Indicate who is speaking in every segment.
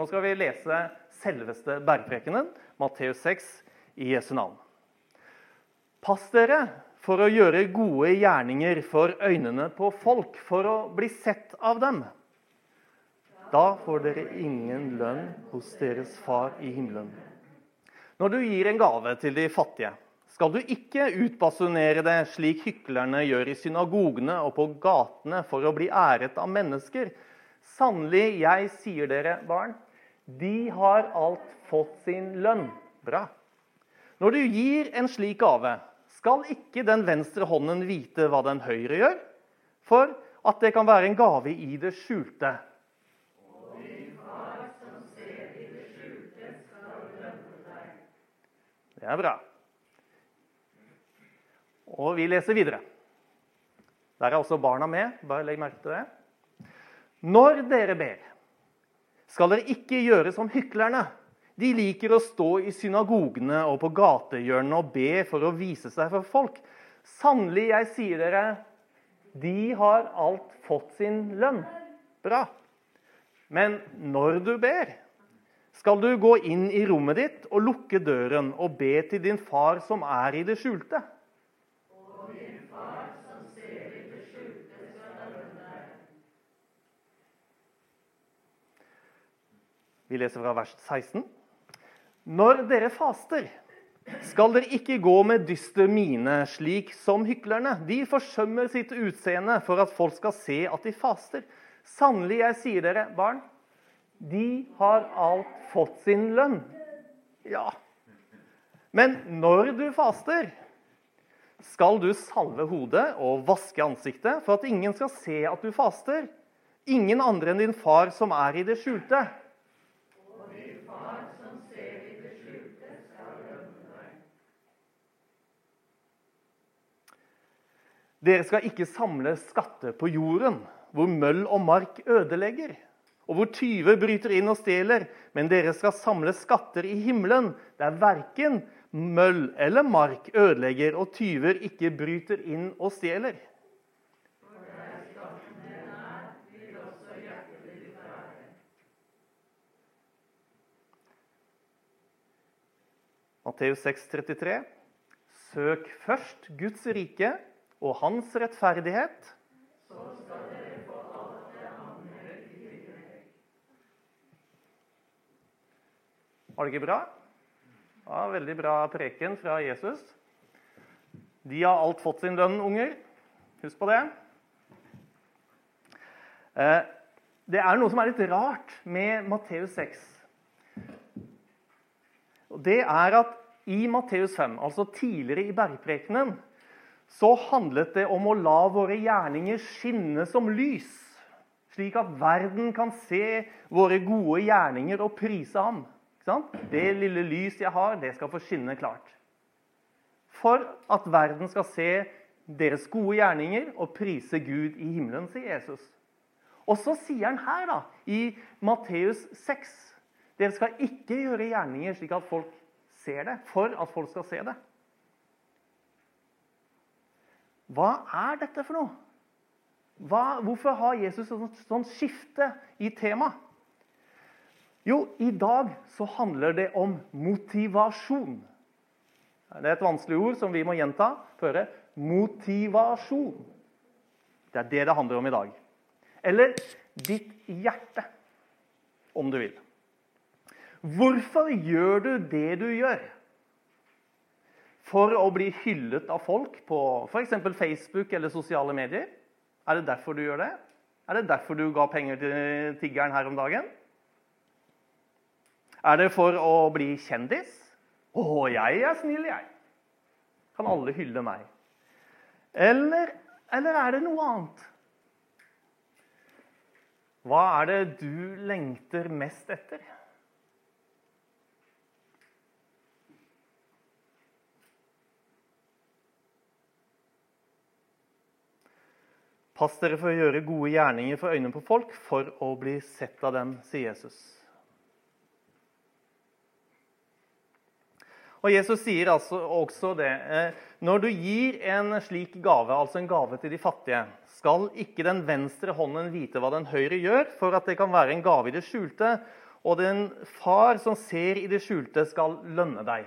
Speaker 1: Nå skal vi lese selveste bergprekenen, Matteus 6, i Jesu navn. Pass dere for å gjøre gode gjerninger for øynene på folk, for å bli sett av dem. Da får dere ingen lønn hos deres far i himmelen. Når du gir en gave til de fattige, skal du ikke utbasunere det slik hyklerne gjør i synagogene og på gatene for å bli æret av mennesker. Sannelig, jeg sier dere, barn, de har alt fått sin lønn. Bra. Når du gir en slik gave, skal ikke den venstre hånden vite hva den høyre gjør, for at det kan være en gave i det skjulte. Det er bra. Og vi leser videre. Der er også barna med. Bare legg merke til det. Når dere ber, skal dere ikke gjøre som hyklerne. De liker å stå i synagogene og på gatehjørnene og be for å vise seg for folk. Sannelig, jeg sier dere, de har alt fått sin lønn. Bra. Men når du ber, skal du gå inn i rommet ditt og lukke døren og be til din far som er i det skjulte. Vi leser fra vers 16. Når dere faster, skal dere ikke gå med dyster mine, slik som hyklerne. De forsømmer sitt utseende for at folk skal se at de faster. Sannelig, jeg sier dere, barn, de har alt fått sin lønn. Ja. Men når du faster, skal du salve hodet og vaske ansiktet, for at ingen skal se at du faster. Ingen andre enn din far som er i det skjulte. Dere skal ikke samle skatter på jorden, hvor møll og mark ødelegger, og hvor tyver bryter inn og stjeler. Men dere skal samle skatter i himmelen, der verken møll eller mark ødelegger, og tyver ikke bryter inn og stjeler. Matteus 6, 33. Søk først Guds rike og hans rettferdighet. Var det ikke bra? Ja, Veldig bra preken fra Jesus. De har alt fått sin lønn, unger. Husk på det. Eh, det er noe som er litt rart med Matteus 6. Det er at i Matteus 5, altså tidligere i bergprekenen, så handlet det om å la våre gjerninger skinne som lys, slik at verden kan se våre gode gjerninger og prise ham. Det lille lys jeg har, det skal få skinne klart. For at verden skal se deres gode gjerninger og prise Gud i himmelen, sier Jesus. Og så sier han her, da, i Matteus 6, dere skal ikke gjøre gjerninger slik at folk ser det, for at folk skal se det. Hva er dette for noe? Hva, hvorfor har Jesus et sånt skifte i tema? Jo, i dag så handler det om motivasjon. Det er et vanskelig ord som vi må gjenta. Føre. Motivasjon. Det er det det handler om i dag. Eller ditt hjerte, om du vil. Hvorfor gjør du det du gjør? For å bli hyllet av folk på f.eks. Facebook eller sosiale medier? Er det derfor du gjør det? Er det derfor du ga penger til tiggeren her om dagen? Er det for å bli kjendis? 'Å, jeg er snill, jeg.' Kan alle hylle meg? Eller, eller er det noe annet? Hva er det du lengter mest etter? Pass dere for å gjøre gode gjerninger for øynene på folk, for å bli sett av dem, sier Jesus. Og Jesus sier altså også det eh, Når du gir en slik gave, altså en gave til de fattige, skal ikke den venstre hånden vite hva den høyre gjør, for at det kan være en gave i det skjulte. og den far som ser i det skjulte, skal lønne deg.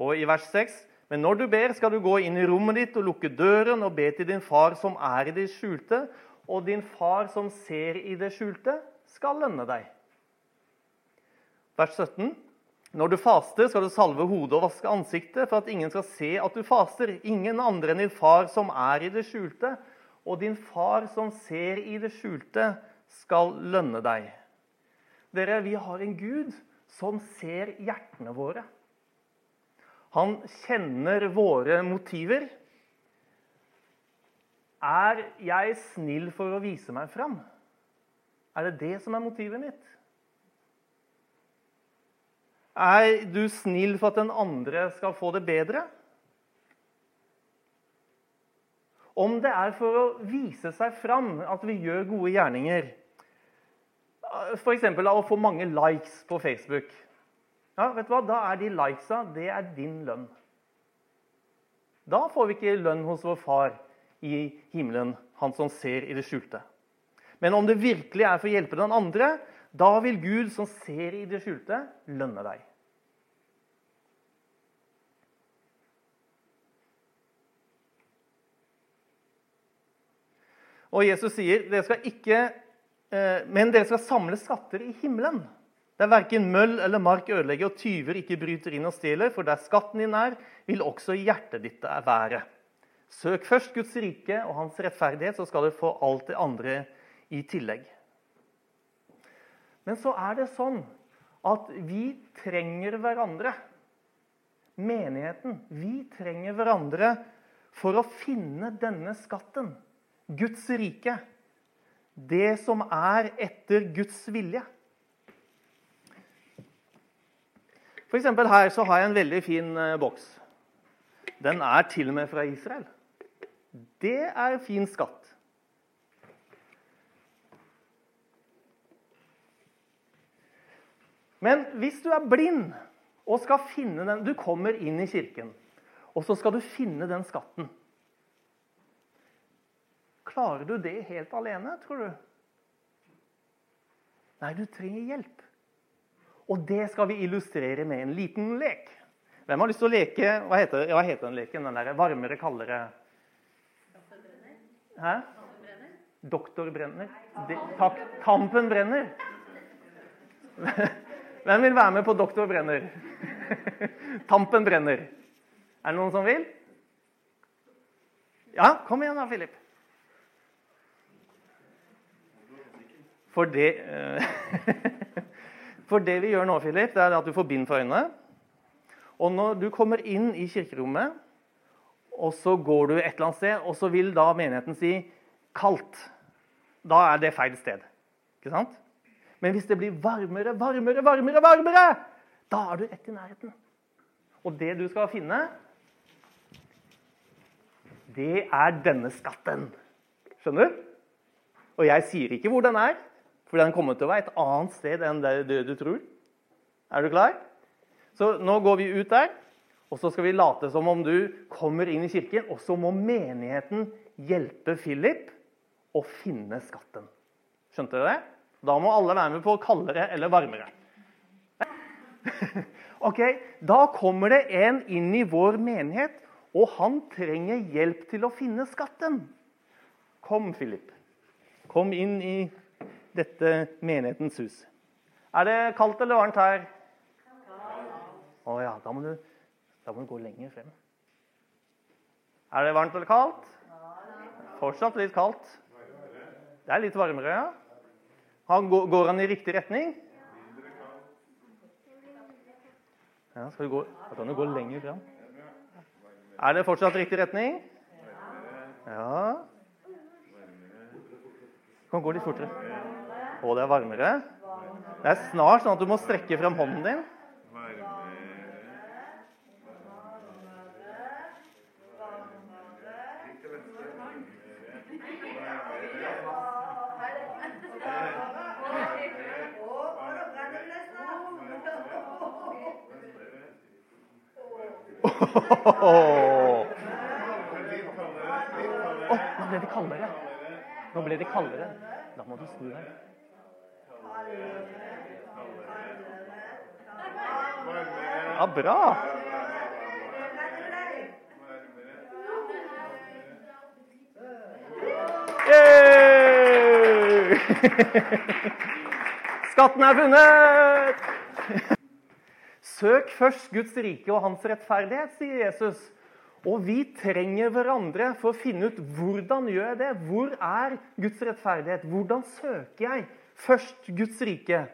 Speaker 1: Og i vers 6.: Men når du ber, skal du gå inn i rommet ditt og lukke døren og be til din far som er i det skjulte, og din far som ser i det skjulte, skal lønne deg. Vers 17. Når du faster, skal du salve hodet og vaske ansiktet, for at ingen skal se at du faster. Ingen andre enn din far som er i det skjulte. Og din far som ser i det skjulte, skal lønne deg. Dere, vi har en Gud som ser hjertene våre. Han kjenner våre motiver. Er jeg snill for å vise meg fram? Er det det som er motivet mitt? Er du snill for at den andre skal få det bedre? Om det er for å vise seg fram at vi gjør gode gjerninger, f.eks. av å få mange likes på Facebook ja, vet du hva? Da er de likesa det er din lønn. Da får vi ikke lønn hos vår far i himmelen, han som ser i det skjulte. Men om det virkelig er for å hjelpe den andre, da vil Gud, som ser i det skjulte, lønne deg. Og Jesus sier dere skal ikke, eh, men dere skal samle skatter i himmelen. Der verken møll eller mark ødelegger, og tyver ikke bryter inn og stjeler. For der skatten din er, vil også hjertet ditt være. Søk først Guds rike og hans rettferdighet, så skal du få alt det andre i tillegg. Men så er det sånn at vi trenger hverandre. Menigheten. Vi trenger hverandre for å finne denne skatten. Guds rike. Det som er etter Guds vilje. For her så har jeg en veldig fin eh, boks. Den er til og med fra Israel. Det er fin skatt. Men hvis du er blind og skal finne den Du kommer inn i kirken, og så skal du finne den skatten. Klarer du det helt alene, tror du? Nei, du trenger hjelp. Og det skal vi illustrere med en liten lek. Hvem har lyst til å leke Hva heter, hva heter den leken? Den der varmere, kaldere Hæ? Doktor Brenner? Det, takk. Tampen brenner. Hvem vil være med på Doktor Brenner? Tampen brenner. Er det noen som vil? Ja, kom igjen da, Philip. For det, eh, for det vi gjør nå, Philip, det er at du får bind for øynene. Og når du kommer inn i kirkerommet, og så går du et eller annet sted, og så vil da menigheten si 'kaldt', da er det feil sted. Ikke sant? Men hvis det blir varmere, varmere, varmere, varmere, da er du rett i nærheten. Og det du skal finne, det er denne skatten. Skjønner du? Og jeg sier ikke hvor den er, for han kommer til å være et annet sted enn det du tror. Er du klar? Så nå går vi ut der, og så skal vi late som om du kommer inn i kirken, og så må menigheten hjelpe Philip å finne skatten. Skjønte dere det? Da må alle være med på kaldere eller varmere. Ok, Da kommer det en inn i vår menighet, og han trenger hjelp til å finne skatten. Kom, Philip. Kom inn i dette menighetens hus. Er det kaldt eller varmt her? Å ja, da må, du, da må du gå lenger frem. Er det varmt eller kaldt? Fortsatt litt kaldt. Det er litt varmere, ja. Han, går han i riktig retning? Ja, skal du gå, da kan du gå lenger frem. Er det fortsatt riktig retning? Ja. Du kan gå litt fortere. Å, det er varmere. Det er snart sånn at du må strekke frem hånden din. Oh, nå ble det kaldere. Nå ble det kaldere. Da må du snu deg. Ja, bra. Skatten er funnet! Søk først Guds rike og hans rettferdighet, sier Jesus. Og vi trenger hverandre for å finne ut hvordan gjør jeg det. Hvor er Guds rettferdighet? Hvordan søker jeg først Guds rike?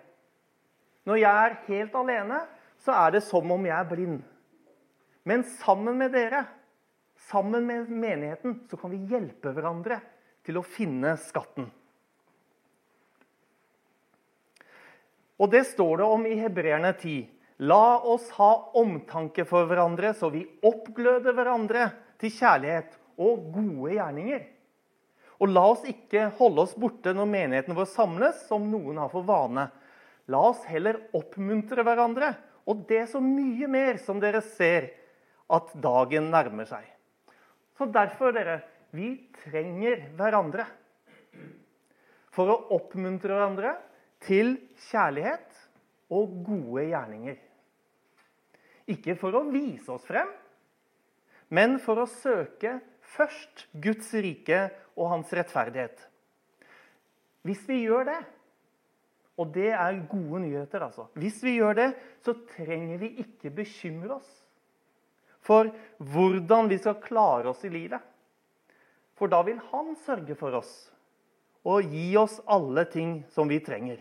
Speaker 1: Når jeg er helt alene, så er det som om jeg er blind. Men sammen med dere, sammen med menigheten, så kan vi hjelpe hverandre til å finne skatten. Og det står det om i Hebreerne 10. La oss ha omtanke for hverandre, så vi oppgløder hverandre til kjærlighet og gode gjerninger. Og la oss ikke holde oss borte når menigheten vår samles, som noen har for vane. La oss heller oppmuntre hverandre, og det så mye mer som dere ser at dagen nærmer seg. Så derfor, dere, vi trenger hverandre. For å oppmuntre hverandre til kjærlighet og gode gjerninger. Ikke for å vise oss frem, men for å søke først Guds rike og hans rettferdighet. Hvis vi gjør det, og det er gode nyheter, altså Hvis vi gjør det, så trenger vi ikke bekymre oss for hvordan vi skal klare oss i livet. For da vil han sørge for oss og gi oss alle ting som vi trenger.